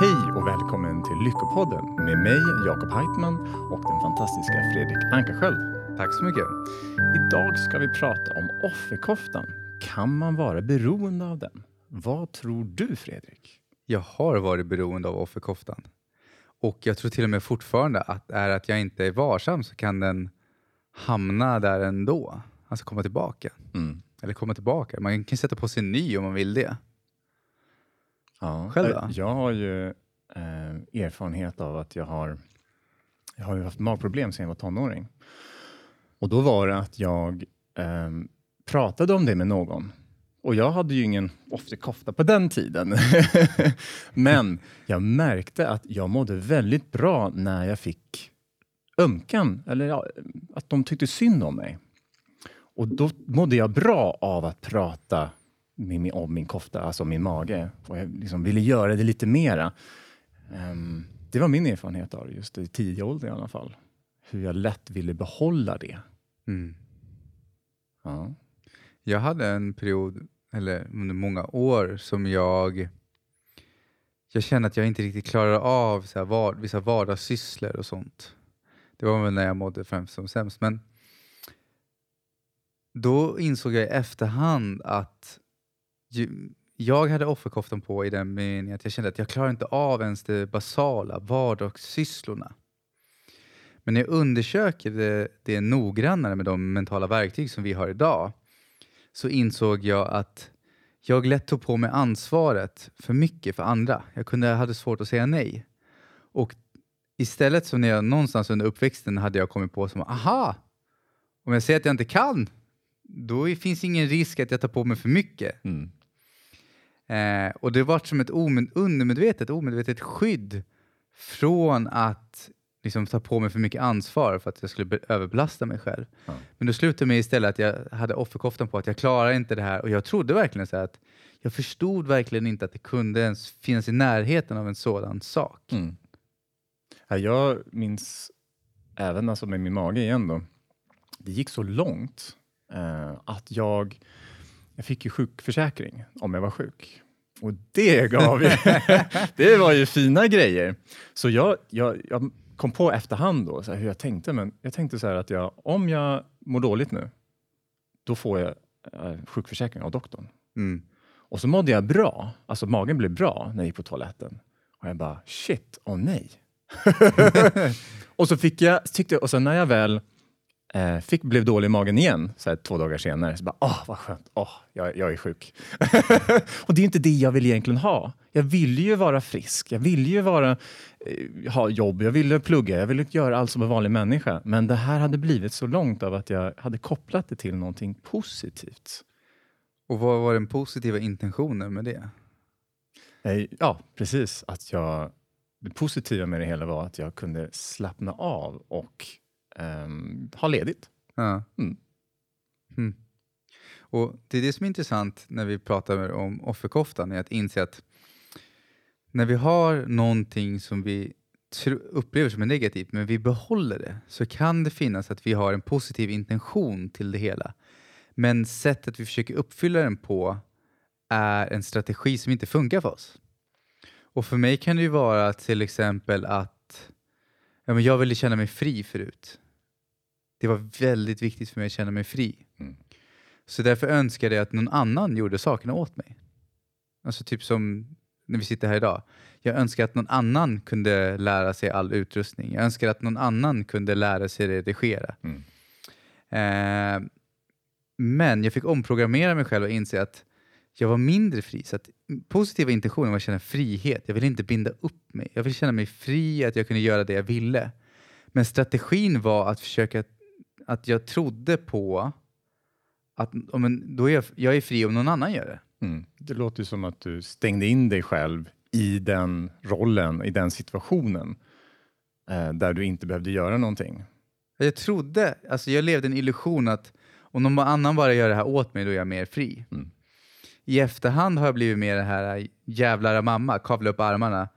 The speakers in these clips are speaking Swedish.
Hej och välkommen till Lyckopodden med mig, Jakob Heitman och den fantastiska Fredrik Ankarsköld. Tack så mycket. Idag ska vi prata om offerkoftan. Kan man vara beroende av den? Vad tror du, Fredrik? Jag har varit beroende av offerkoftan. Och jag tror till och med fortfarande att är att jag inte är varsam så kan den hamna där ändå. Alltså komma tillbaka. Mm. Eller komma tillbaka. Man kan sätta på sig en ny om man vill det. Ja. Själv då? Jag har ju eh, erfarenhet av att jag har, jag har haft magproblem sedan jag var tonåring. Och då var det att jag eh, pratade om det med någon. Och jag hade ju ingen offerkofta på den tiden. Men jag märkte att jag mådde väldigt bra när jag fick ömkan, eller ja, att de tyckte synd om mig. Och då mådde jag bra av att prata med min, om min kofta, alltså min mage. Och jag liksom ville göra det lite mera. Ehm, det var min erfarenhet av just i tidig ålder i alla fall. Hur jag lätt ville behålla det. Mm. Ja. Jag hade en period, eller under många år, som jag jag kände att jag inte riktigt klarade av så här, var, vissa vardagssysslor och sånt. Det var väl när jag mådde främst som sämst. Men då insåg jag i efterhand att ju, jag hade offerkoftan på i den meningen att jag kände att jag klarar inte av ens det basala, vardagssysslorna. Men när jag undersöker det, det noggrannare med de mentala verktyg som vi har idag så insåg jag att jag lätt tog på mig ansvaret för mycket för andra. Jag kunde, hade svårt att säga nej. Och istället så när jag någonstans under uppväxten hade jag kommit på som aha, om jag säger att jag inte kan, då finns ingen risk att jag tar på mig för mycket. Mm. Eh, och det var som ett undermedvetet, omedvetet skydd från att liksom, ta på mig för mycket ansvar för att jag skulle be- överbelasta mig själv. Ja. Men då slutade med istället att jag hade offerkoftan på att jag klarar inte det här och jag trodde verkligen så att jag förstod verkligen inte att det kunde ens finnas i närheten av en sådan sak. Mm. Ja, jag minns även alltså med min mage igen då. Det gick så långt eh, att jag, jag fick ju sjukförsäkring om jag var sjuk. Och det gav ju, det var ju fina grejer. Så jag, jag, jag kom på efterhand då så här, hur jag tänkte. Men jag tänkte så här att jag, om jag mår dåligt nu, då får jag eh, sjukförsäkring av doktorn. Mm. Och så mådde jag bra. Alltså magen blev bra när jag gick på toaletten. Och jag bara, shit, åh nej. och så fick jag, tyckte, och sen när jag väl fick, blev dålig i magen igen, så här, två dagar senare, så bara, åh vad skönt, åh, jag, jag är sjuk. och det är inte det jag vill egentligen ha. Jag ville ju vara frisk, jag ville ju vara, eh, ha jobb, jag ville plugga, jag ville göra allt som en vanlig människa. Men det här hade blivit så långt av att jag hade kopplat det till någonting positivt. Och vad var den positiva intentionen med det? Nej, Ja, precis. Att jag, det positiva med det hela var att jag kunde slappna av och ehm, ha ledigt. Ja. Mm. Mm. Och Det är det som är intressant när vi pratar om offerkoftan, är att inse att när vi har någonting som vi upplever som är negativt, men vi behåller det, så kan det finnas att vi har en positiv intention till det hela. Men sättet vi försöker uppfylla den på är en strategi som inte funkar för oss. Och för mig kan det ju vara till exempel att ja, men jag ville känna mig fri förut. Det var väldigt viktigt för mig att känna mig fri. Mm. Så därför önskade jag att någon annan gjorde sakerna åt mig. Alltså typ som när vi sitter här idag. Jag önskar att någon annan kunde lära sig all utrustning. Jag önskar att någon annan kunde lära sig redigera. Mm. Eh, men jag fick omprogrammera mig själv och inse att jag var mindre fri. Så att positiva intentioner var att känna frihet. Jag ville inte binda upp mig. Jag ville känna mig fri, att jag kunde göra det jag ville. Men strategin var att försöka, att jag trodde på att om en, då är jag, jag är fri om någon annan gör det. Mm. Det låter ju som att du stängde in dig själv i den rollen, i den situationen eh, där du inte behövde göra någonting. Jag trodde, alltså jag levde en illusion att om någon annan bara gör det här åt mig, då är jag mer fri. Mm. I efterhand har jag blivit mer det här jävlar mamma, kavla upp armarna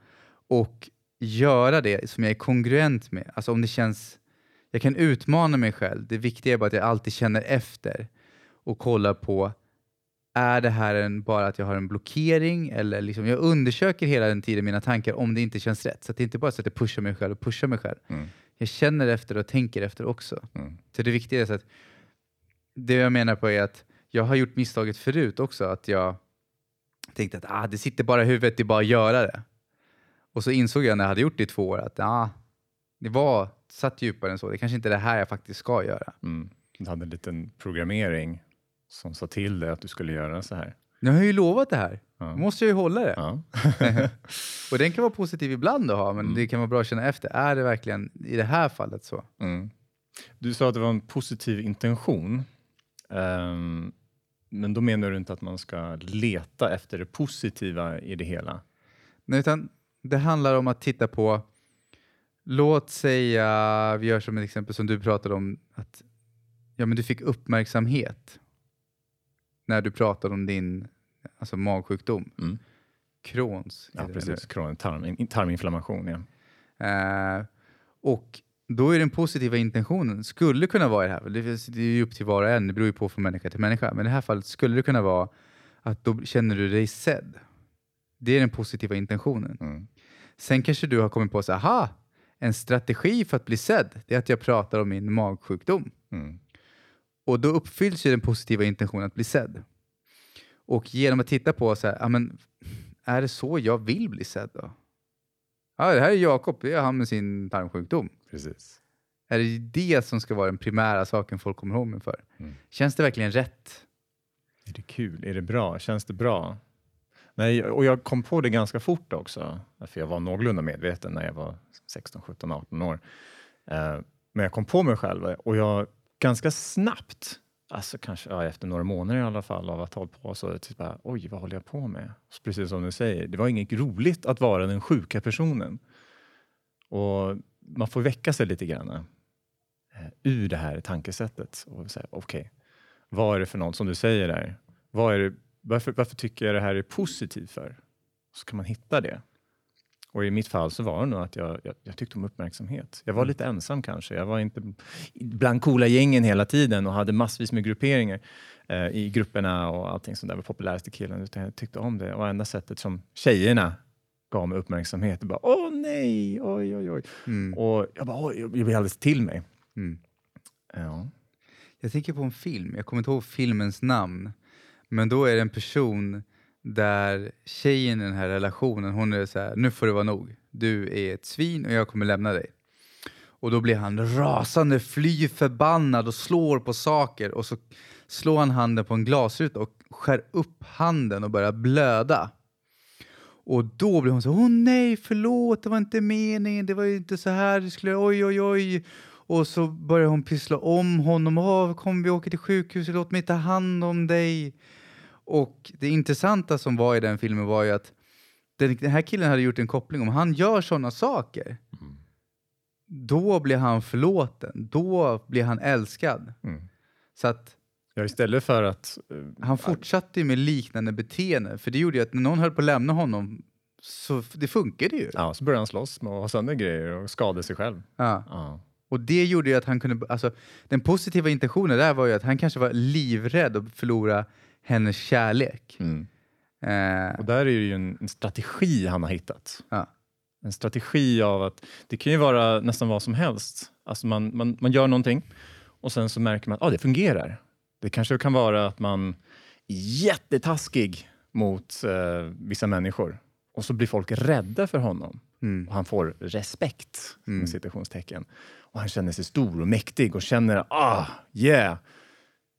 och göra det som jag är kongruent med. Alltså om det känns, jag kan utmana mig själv. Det viktiga är bara att jag alltid känner efter och kollar på, är det här en, bara att jag har en blockering? Eller liksom, jag undersöker hela den tiden mina tankar om det inte känns rätt. Så att det är inte bara så att jag pushar mig själv och pushar mig själv. Mm. Jag känner efter och tänker efter också. Mm. Så det viktiga är så att det jag menar på är att jag har gjort misstaget förut också. Att jag tänkte att ah, det sitter bara i huvudet, det är bara att göra det. Och så insåg jag när jag hade gjort det i två år att ah, det var satt djupare än så. Det kanske inte är det här jag faktiskt ska göra. Mm. Du hade en liten programmering som sa till dig att du skulle göra så här. Nu har jag ju lovat det här. Ja. Måste jag ju hålla det. Ja. Och den kan vara positiv ibland att ha, men Mm. det kan vara bra att känna efter. Är det verkligen i det här fallet så? Mm. Du sa att det var en positiv intention. Ehm, men då menar du inte att man ska leta efter det positiva i det hela? Nej, utan det handlar om att titta på, låt säga, vi gör som ett exempel som du pratade om, att ja, men du fick uppmärksamhet när du pratade om din alltså magsjukdom. Mm. Crohns. Ja, precis. Crohn, tarm, in- tarminflammation. Ja. Eh, och då är den positiva intentionen, skulle kunna vara i det här, det är ju upp till var och en, det beror ju på från människa till människa, men i det här fallet skulle det kunna vara att då känner du dig sedd. Det är den positiva intentionen. Mm. Sen kanske du har kommit på så här, aha, en strategi för att bli sedd, det är att jag pratar om min magsjukdom. Mm. Och då uppfylls ju den positiva intentionen att bli sedd. Och genom att titta på så här, ja, men, är det så jag vill bli sedd då? Ja, det här är Jakob, det är han med sin tarmsjukdom. Precis. Är det det som ska vara den primära saken folk kommer ihåg mig för? Mm. Känns det verkligen rätt? Är det kul? Är det bra? Känns det bra? Nej, och jag kom på det ganska fort också, för jag var någorlunda medveten när jag var 16, 17, 18 år. Eh, men jag kom på mig själv och jag ganska snabbt, alltså kanske ja, efter några månader i alla fall av att ha hållit på så, typ bara, oj, vad håller jag på med? Så precis som du säger, det var inget roligt att vara den sjuka personen. Och man får väcka sig lite grann eh, ur det här tankesättet och säga, okej, vad är det för något som du säger där? Vad är det, varför, varför tycker jag det här är positivt för? Så kan man hitta det. Och i mitt fall så var det nog att jag, jag, jag tyckte om uppmärksamhet. Jag var lite ensam kanske. Jag var inte bland coola gängen hela tiden och hade massvis med grupperingar eh, i grupperna och allting som där var populäraste killen. Utan jag tyckte om det. Och enda sättet som tjejerna gav mig uppmärksamhet, bara åh nej, oj oj oj. Mm. Och jag bara oj, jag blev alldeles till mig. Mm. Ja. Jag tänker på en film, jag kommer inte ihåg filmens namn, men då är det en person där tjejen i den här relationen, hon är så här, nu får det vara nog. Du är ett svin och jag kommer lämna dig. Och då blir han rasande, fly förbannad och slår på saker och så slår han handen på en glasruta och skär upp handen och börjar blöda. Och då blir hon så åh nej, förlåt, det var inte meningen, det var ju inte så här, det skulle, oj, oj, oj. Och så börjar hon pyssla om honom, åh, kom vi åker till sjukhuset, låt mig ta hand om dig. Och det intressanta som var i den filmen var ju att den, den här killen hade gjort en koppling, om han gör sådana saker, då blir han förlåten, då blir han älskad. Mm. Så att Ja, istället för att... eh, han fortsatte ju med liknande beteende, för det gjorde ju att när någon höll på att lämna honom, så det funkade ju. Ja, så började han slåss med att ha sönder grejer och skada sig själv. Ja. Ja. Och det gjorde ju att han kunde, alltså den positiva intentionen där var ju att han kanske var livrädd att förlora hennes kärlek. Mm. Eh, Och där är det ju en, en strategi han har hittat. ja. En strategi av att det kan ju vara nästan vad som helst. Alltså man, man, man gör någonting och sen så märker man att ah, det fungerar. Det kanske kan vara att man är jättetaskig mot eh, vissa människor och så blir folk rädda för honom. Mm. Och han får respekt, Mm. med citationstecken. Och han känner sig stor och mäktig och känner ah, yeah.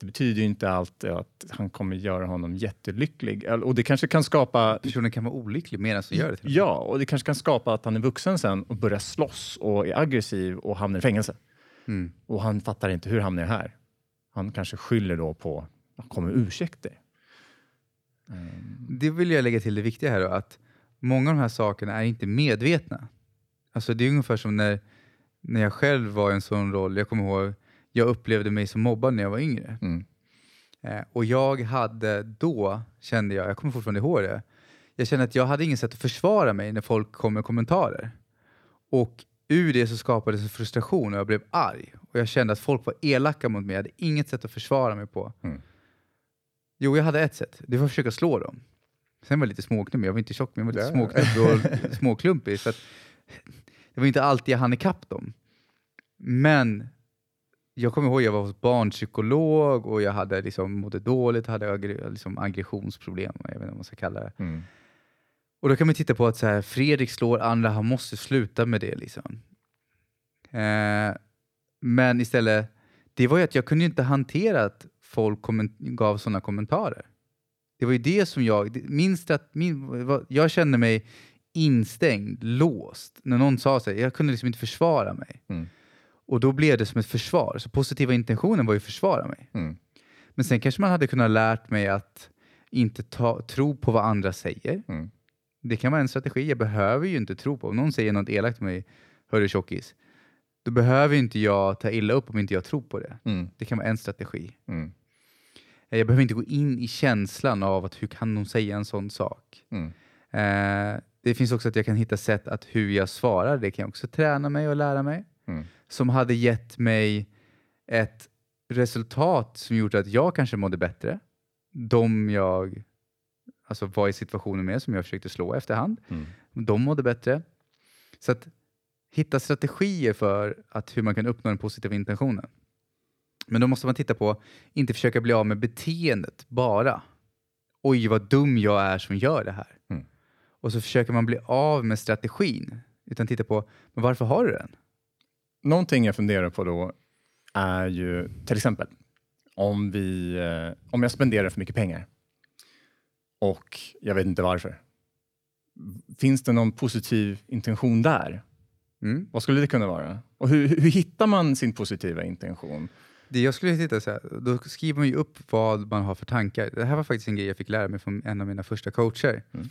Det betyder ju inte alltid att han kommer göra honom jättelycklig. Och det kanske kan skapa Personen kan vara olycklig medan den gör det. Ja, och det kanske kan skapa att han är vuxen sen och börjar slåss och är aggressiv och hamnar i fängelse. Mm. Och han fattar inte hur hamnar jag här. Han kanske skyller då på, kommer ursäkter. Det vill jag lägga till det viktiga här då, att många av de här sakerna är inte medvetna. Alltså det är ungefär som när, när jag själv var i en sån roll, jag kommer ihåg, jag upplevde mig som mobbad när jag var yngre. Mm. Eh, och jag hade då, kände jag, jag kommer fortfarande ihåg det, jag kände att jag hade inget sätt att försvara mig när folk kom med kommentarer. Och ur det så skapades en frustration och jag blev arg. Och jag kände att folk var elaka mot mig, jag hade inget sätt att försvara mig på. Mm. Jo, jag hade ett sätt. Det var att försöka slå dem. Sen var jag lite småknubbig. Jag var inte tjock, men jag var lite småknubbig och småklumpig. Så att det var inte alltid jag hann ikapp dem. Men jag kommer ihåg jag var hos barnpsykolog och jag hade liksom mådde dåligt, hade aggre- liksom aggressionsproblem, jag vet inte vad man ska kalla det. Mm. Och då kan man titta på att så här, Fredrik slår andra, han måste sluta med det. Liksom. Eh, men istället, det var ju att jag kunde inte hantera att folk gav sådana kommentarer. Det var ju det som jag, det- min strat, min, jag kände mig instängd, låst. När någon sa så här, jag kunde liksom inte försvara mig. Mm. Och då blev det som ett försvar. Så positiva intentionen var ju att försvara mig. Mm. Men sen kanske man hade kunnat lärt mig att inte ta, tro på vad andra säger. Mm. Det kan vara en strategi. Jag behöver ju inte tro på. Om någon säger något elakt till mig, hörru tjockis, då behöver inte jag ta illa upp om inte jag tror på det. Mm. Det kan vara en strategi. Mm. Jag behöver inte gå in i känslan av att hur kan de säga en sån sak. Mm. Eh, det finns också att jag kan hitta sätt att hur jag svarar. Det kan jag också träna mig och lära mig. Som hade gett mig ett resultat som gjort att jag kanske mådde bättre. De jag alltså, var i situationen med, som jag försökte slå efterhand. Mm. De mådde bättre. Så att hitta strategier för att hur man kan uppnå den positiva intentionen. Men då måste man titta på, inte försöka bli av med beteendet bara. Oj, vad dum jag är som gör det här. Mm. Och så försöker man bli av med strategin. Utan titta på, men varför har du den? Någonting jag funderar på då är ju till exempel om, vi, eh, om jag spenderar för mycket pengar och jag vet inte varför. Finns det någon positiv intention där? Mm. Vad skulle det kunna vara? Och hur, hur hittar man sin positiva intention? Det jag skulle titta så här, då skriver man ju upp vad man har för tankar. Det här var faktiskt en grej jag fick lära mig från en av mina första coacher. Mm.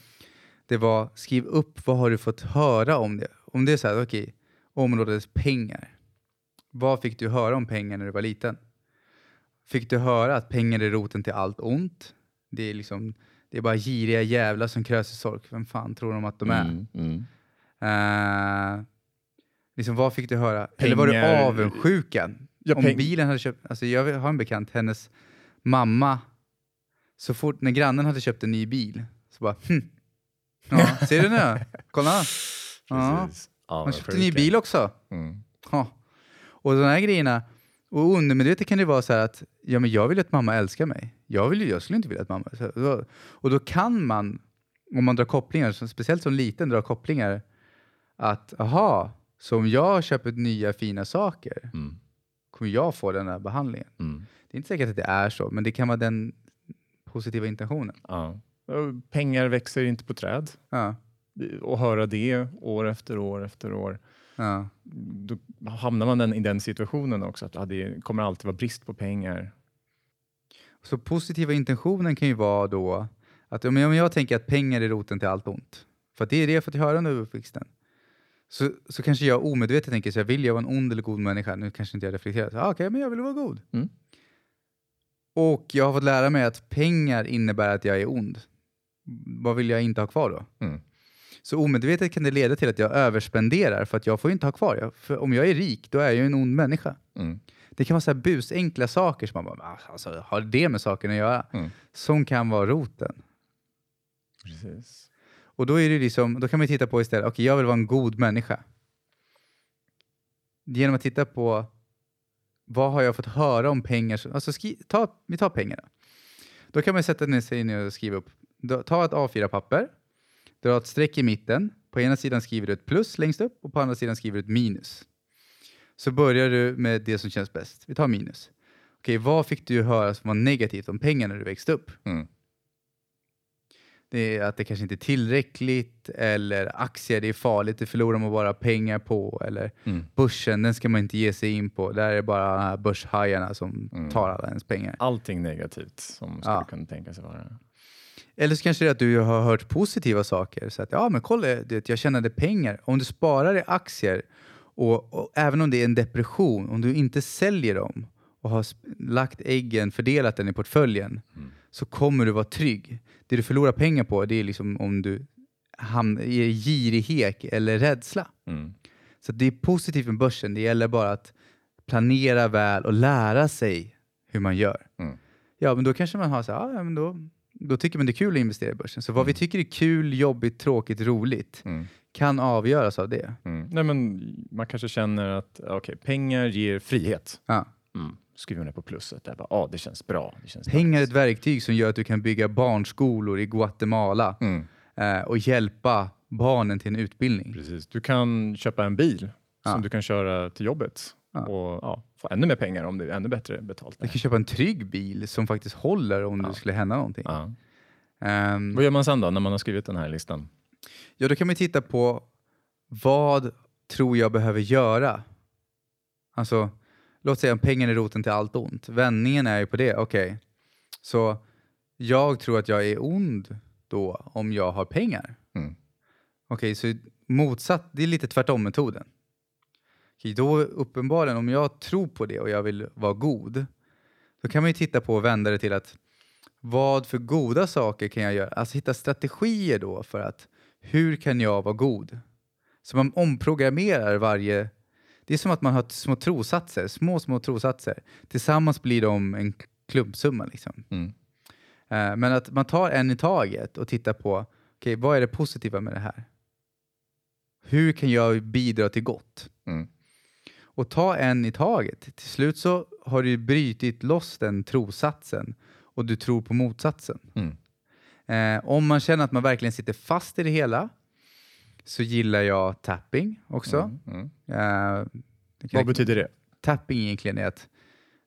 Det var, skriv upp vad har du fått höra om det. Om det är så här, okej, området pengar. Vad fick du höra om pengar när du var liten? Fick du höra att pengar är roten till allt ont? Det är liksom, det är bara giriga jävlar som kröser sork. Vem fan tror de att de är? Mm, mm. Eh, liksom, vad fick du höra? Eller var du Pengar- avundsjukan? Ja, Om bilen hade köpt... Alltså jag har en bekant, hennes mamma, så fort när grannen hade köpt en ny bil, så bara hm. Ja, ser du nu? Kolla! Ja. Ja, vad köpte en ny bil också. Mm. Ja. Och de här grejerna, och undermedvetet kan det vara så här att ja, men jag vill att mamma älskar mig. Jag, vill, jag skulle inte vilja att mamma... Så, och då kan man, om man drar kopplingar, speciellt som liten, dra kopplingar att aha, så om jag köper nya fina saker Mm. kommer jag få den här behandlingen. Mm. Det är inte säkert att det är så, men det kan vara den positiva intentionen. Ja. Pengar växer inte på träd. Ja, Och höra det år efter år efter år. ja. Då hamnar man den, i den situationen också. Att ja, det kommer alltid vara brist på pengar. Så positiva intentionen kan ju vara då att om jag, om jag tänker att pengar är roten till allt ont, för att det är det jag fått höra under uppväxten, så, så kanske jag omedvetet tänker så här, vill jag vara en ond eller god människa? Nu kanske inte jag reflekterar, ah, okej, men jag vill vara god. Mm. Och jag har fått lära mig att pengar innebär att jag är ond. Vad vill jag inte ha kvar då? Mm. Så omedvetet kan det leda till att jag överspenderar för att jag får inte ha kvar. Jag, för om jag är rik, då är jag en ond människa. Mm. Det kan vara så här busenkla saker som man bara, "Ah, alltså, har det med saken att göra? Mm. Som kan vara roten. Precis. Och då, är det liksom, då kan man titta på istället, okej jag vill vara en god människa. Genom att titta på vad har jag fått höra om pengar? Alltså skri, ta, vi tar pengar. Då. kan man sätta ner sig ner och skriva upp. Ta ett A4-papper, dra ett streck i mitten. På ena sidan skriver du ett plus längst upp och på andra sidan skriver du ett minus. Så börjar du med det som känns bäst. Vi tar minus. Okej, vad fick du höra som var negativt om pengar när du växte upp? Mm. Det är att det kanske inte är tillräckligt eller aktier, det är farligt, det förlorar man bara pengar på. Eller Mm. börsen, den ska man inte ge sig in på. Där är det bara börshajarna som Mm. tar alla ens pengar. Allting negativt som skulle Ja. kunna tänka sig vara. Eller så kanske det är att du har hört positiva saker. Så att, ja men kolla, du vet, jag tjänade pengar. Om du sparar i aktier och, och även om det är en depression, om du inte säljer dem och har lagt äggen, fördelat den i portföljen, Mm. så kommer du vara trygg. Det du förlorar pengar på, det är liksom om du hamnar i girighet eller rädsla. Mm. Så det är positivt med börsen. Det gäller bara att planera väl och lära sig hur man gör. Mm. Ja, men då kanske man har så här, "Ah, ja, men då, då tycker man det är kul att investera i börsen. Så vad vi tycker är kul, jobbigt, tråkigt, roligt Mm. kan avgöras av det. Mm. Nej, men man kanske känner att okay, pengar ger frihet. Ja. Mm. Skriver ner på plusset. Där bara, ah, det känns bra. Det känns Pengar är ett verktyg som gör att du kan bygga barnskolor i Guatemala Mm. eh, och hjälpa barnen till en utbildning. Precis. Du kan köpa en bil Ja. som du kan köra till jobbet Ja. och ja, få ännu mer pengar om det är ännu bättre betalt. Du kan köpa en trygg bil som faktiskt håller om Ja. det skulle hända någonting. Ja. Ehm, Vad gör man sen då när man har skrivit den här listan? Ja, då kan man titta på vad tror jag behöver göra? Alltså, låt säga att pengar är roten till allt ont. Vändningen är ju på det, okej. Så jag tror att jag är ond då om jag har pengar. Mm. Okej, så motsatt, det är lite tvärtom-metoden. Okej, då uppenbarligen, om jag tror på det och jag vill vara god, då kan man ju titta på och vända det till att vad för goda saker kan jag göra? Alltså hitta strategier då för att hur kan jag vara god? Så man omprogrammerar varje... Det är som att man har små trosatser, små, små trosatser. Tillsammans blir de en klumpsumma. Liksom. Mm. Eh, Men att man tar en i taget och tittar på okej, vad är det positiva med det här? Hur kan jag bidra till gott? Mm. Och ta en i taget. Till slut så har du brutit loss den trosatsen och du tror på motsatsen. Mm. Eh, om man känner att man verkligen sitter fast i det hela så gillar jag tapping också. Mm. Mm. Eh, Vad betyder det? tapping egentligen är att,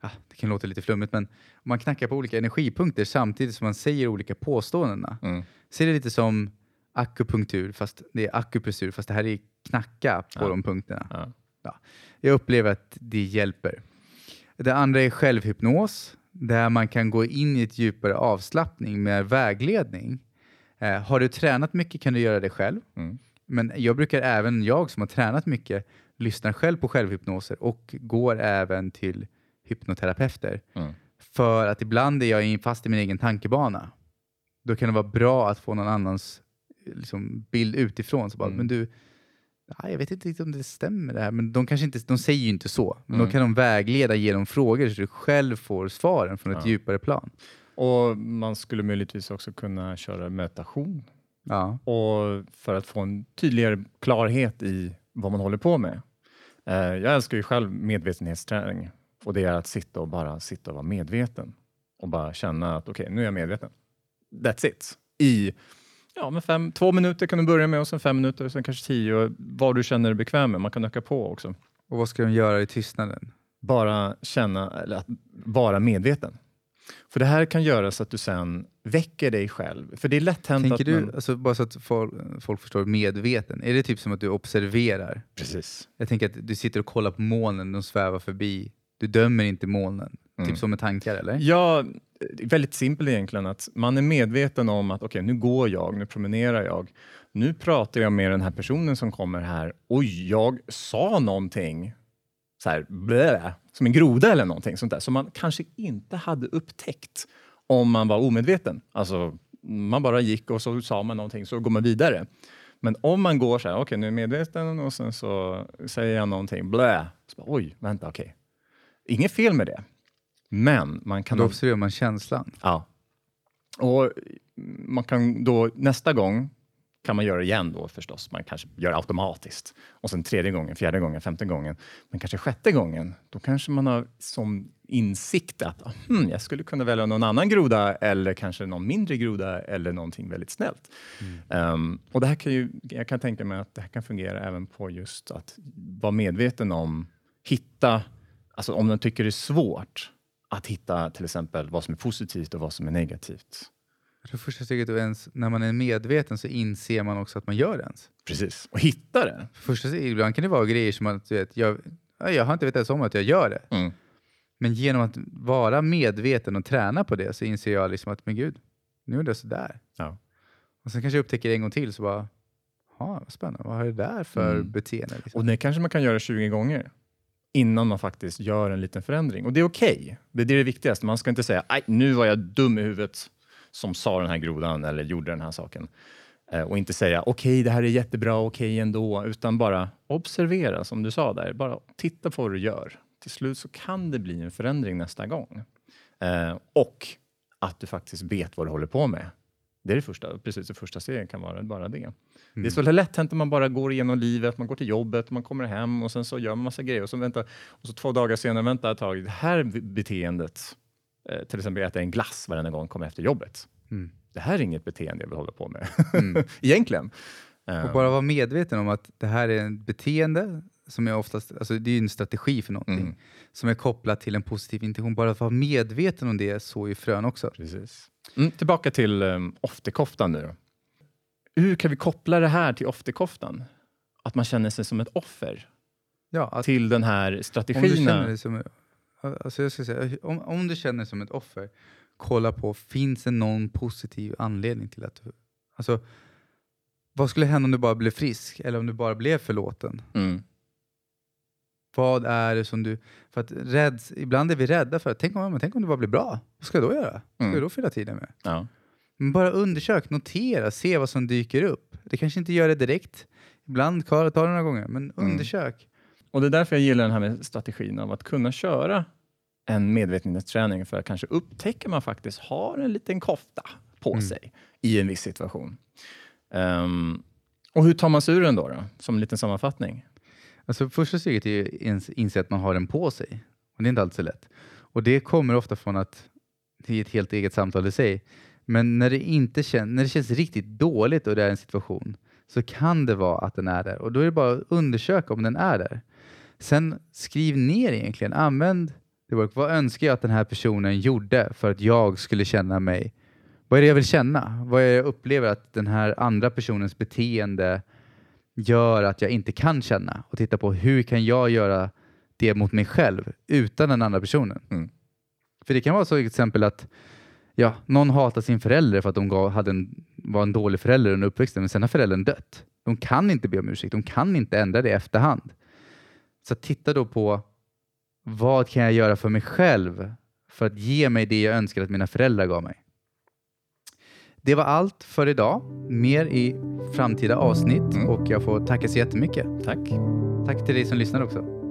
ah, det kan låta lite flummigt, men om man knackar på olika energipunkter samtidigt som man säger olika påståendena. Mm. Så är det lite som akupunktur, fast det är akupressur, fast det här är knacka på Ja. de punkterna. Ja. Jag upplever att det hjälper. Det andra är självhypnos, där man kan gå in i ett djupare avslappning med vägledning. Eh, har du tränat mycket kan du göra det själv. Mm. Men jag brukar även, jag som har tränat mycket, lyssnar själv på självhypnoser och går även till hypnoterapeuter. Mm. För att ibland är jag fast i min egen tankebana. Då kan det vara bra att få någon annans eh, liksom, bild utifrån. Så bara, Mm. men du, ja, jag vet inte riktigt om det stämmer det här. Men de, kanske inte, de säger ju inte så. Men Mm. då kan de vägleda genom frågor så du själv får svaren från ett Ja. djupare plan. Och man skulle möjligtvis också kunna köra meditation Ja. och för att få en tydligare klarhet i vad man håller på med. Eh, jag älskar ju själv medvetenhetsträning och det är att sitta och bara sitta och vara medveten och bara känna att okej, nu är jag medveten. That's it. I ja, men fem, två minuter kan du börja med och sen fem minuter, sen kanske tio och vad du känner dig bekväm med. Man kan öka på också. Och vad ska de göra i tystnaden? Bara känna, eller att vara medveten. För det här kan göra så att du sen väcker dig själv. För det är lätt hänt Tänker att du, man... alltså, bara så att folk, folk förstår, medveten? Är det typ som att du observerar? Precis. Jag tänker att du sitter och kollar på molnen, de svävar förbi. Du dömer inte molnen. Mm. Typ som med tankar, eller? Ja, väldigt simpelt egentligen. att Man är medveten om att okej, nu går jag, nu promenerar jag. Nu pratar jag med den här personen som kommer här och jag sa någonting så här, blä, som en groda eller någonting sånt där som man kanske inte hade upptäckt om man var omedveten. Alltså, man bara gick och så sa man någonting så går man vidare. Men om man går så här, okej nu är jag medveten och sen så säger jag någonting, blä, så bara, oj, vänta, okej. Inget fel med det. Men man kan Då observerar man känslan. Ja. Och man kan då nästa gång kan man göra det igen då förstås. Man kanske gör det automatiskt. Och sen tredje gången, fjärde gången, femte gången. Men kanske sjätte gången, då kanske man har som insikt att hmm, jag skulle kunna välja någon annan groda eller kanske någon mindre groda eller någonting väldigt snällt. Um, och det här kan ju, jag kan tänka mig att det här kan fungera även på just att vara medveten om, hitta, alltså om man tycker det är svårt att hitta till exempel vad som är positivt och vad som är negativt. Jag tror första steget är ens, när man är medveten så inser man också att man gör det ens. Precis. Och hitta det. Första steget, ibland kan det vara grejer som att vet, jag, ja, jag har inte vetat om att jag gör det. Mm. Men genom att vara medveten och träna på det så inser jag liksom att men gud, nu är det sådär. Ja. Och sen kanske jag upptäcker det en gång till så bara, ja vad spännande, vad är det där för Mm. beteende? Liksom? Och det kanske man kan göra 20 gånger innan man faktiskt gör en liten förändring. Och det är okej. Det är det, viktigaste. Man ska inte säga att nu var jag dum i huvudet som sa den här grodan eller gjorde den här saken. Eh, och inte säga okej, det här är jättebra, okej ändå, utan bara observera som du sa där. Bara titta på vad du gör. Till slut så kan det bli en förändring nästa gång. Eh, och att du faktiskt vet vad du håller på med. Det är det första, precis det första steget kan vara bara det. Mm. Det är så lätt hänt att man bara går igenom livet, man går till jobbet, man kommer hem och sen så gör man massa grejer och så, vänta, och så två dagar senare, vänta ett tag, det här beteendet, eh, till exempel äta en glass varenda gång kommer efter jobbet. Mm. Det här är inget beteende jag vill hålla på med, mm. egentligen. Och bara vara medveten om att det här är ett beteende som är oftast, alltså det är en strategi för någonting, mm. som är kopplat till en positiv intention. Bara att vara medveten om det så i frön också. Precis. Mm, tillbaka till um, oftekoftan nu då. Hur kan vi koppla det här till oftekoftan? Att man känner sig som ett offer ja, att, till den här strategin. Om du känner dig som, alltså jag ska säga, om, om du känner dig som ett offer, kolla på, finns det någon positiv anledning till att du... Alltså, vad skulle hända om du bara blev frisk eller om du bara blev förlåten? Mm. Vad är det som du... För att rädds, ibland är vi rädda för att tänk om, tänk om det bara blir bra. Vad ska jag då göra? Vad ska mm. jag då fylla tiden med? Ja. Men bara undersök, notera, se vad som dyker upp. Det kanske inte gör det direkt. Ibland tar det några gånger, men mm. undersök. Och Det är därför jag gillar den här med strategin av att kunna köra en medvetenhetsträning för att kanske upptäcka man faktiskt har en liten kofta på mm. sig i en viss situation. Um, och hur tar man sig ur den då, då? Som en liten sammanfattning. Alltså första steget är att inse att man har den på sig. Och det är inte alltid så lätt. Och det kommer ofta från att det är ett helt eget samtal i sig. Men när det, inte kän när det känns riktigt dåligt och det är en situation så kan det vara att den är där. Och då är det bara att undersöka om den är där. Sen skriv ner egentligen. Använd the work. Vad önskar jag att den här personen gjorde för att jag skulle känna mig... Vad är det jag vill känna? Vad är det jag upplever att den här andra personens beteende gör att jag inte kan känna och titta på hur kan jag göra det mot mig själv utan den andra personen. Mm. För det kan vara så till exempel att ja, någon hatar sin förälder för att de gav, hade en, var en dålig förälder under uppväxten, men sen har föräldern dött. De kan inte be om ursäkt, de kan inte ändra det i efterhand. Så titta då på vad kan jag göra för mig själv för att ge mig det jag önskar att mina föräldrar gav mig. Det var allt för idag. Mer i framtida avsnitt mm. och jag får tacka så jättemycket. Tack. Tack till dig som lyssnar också.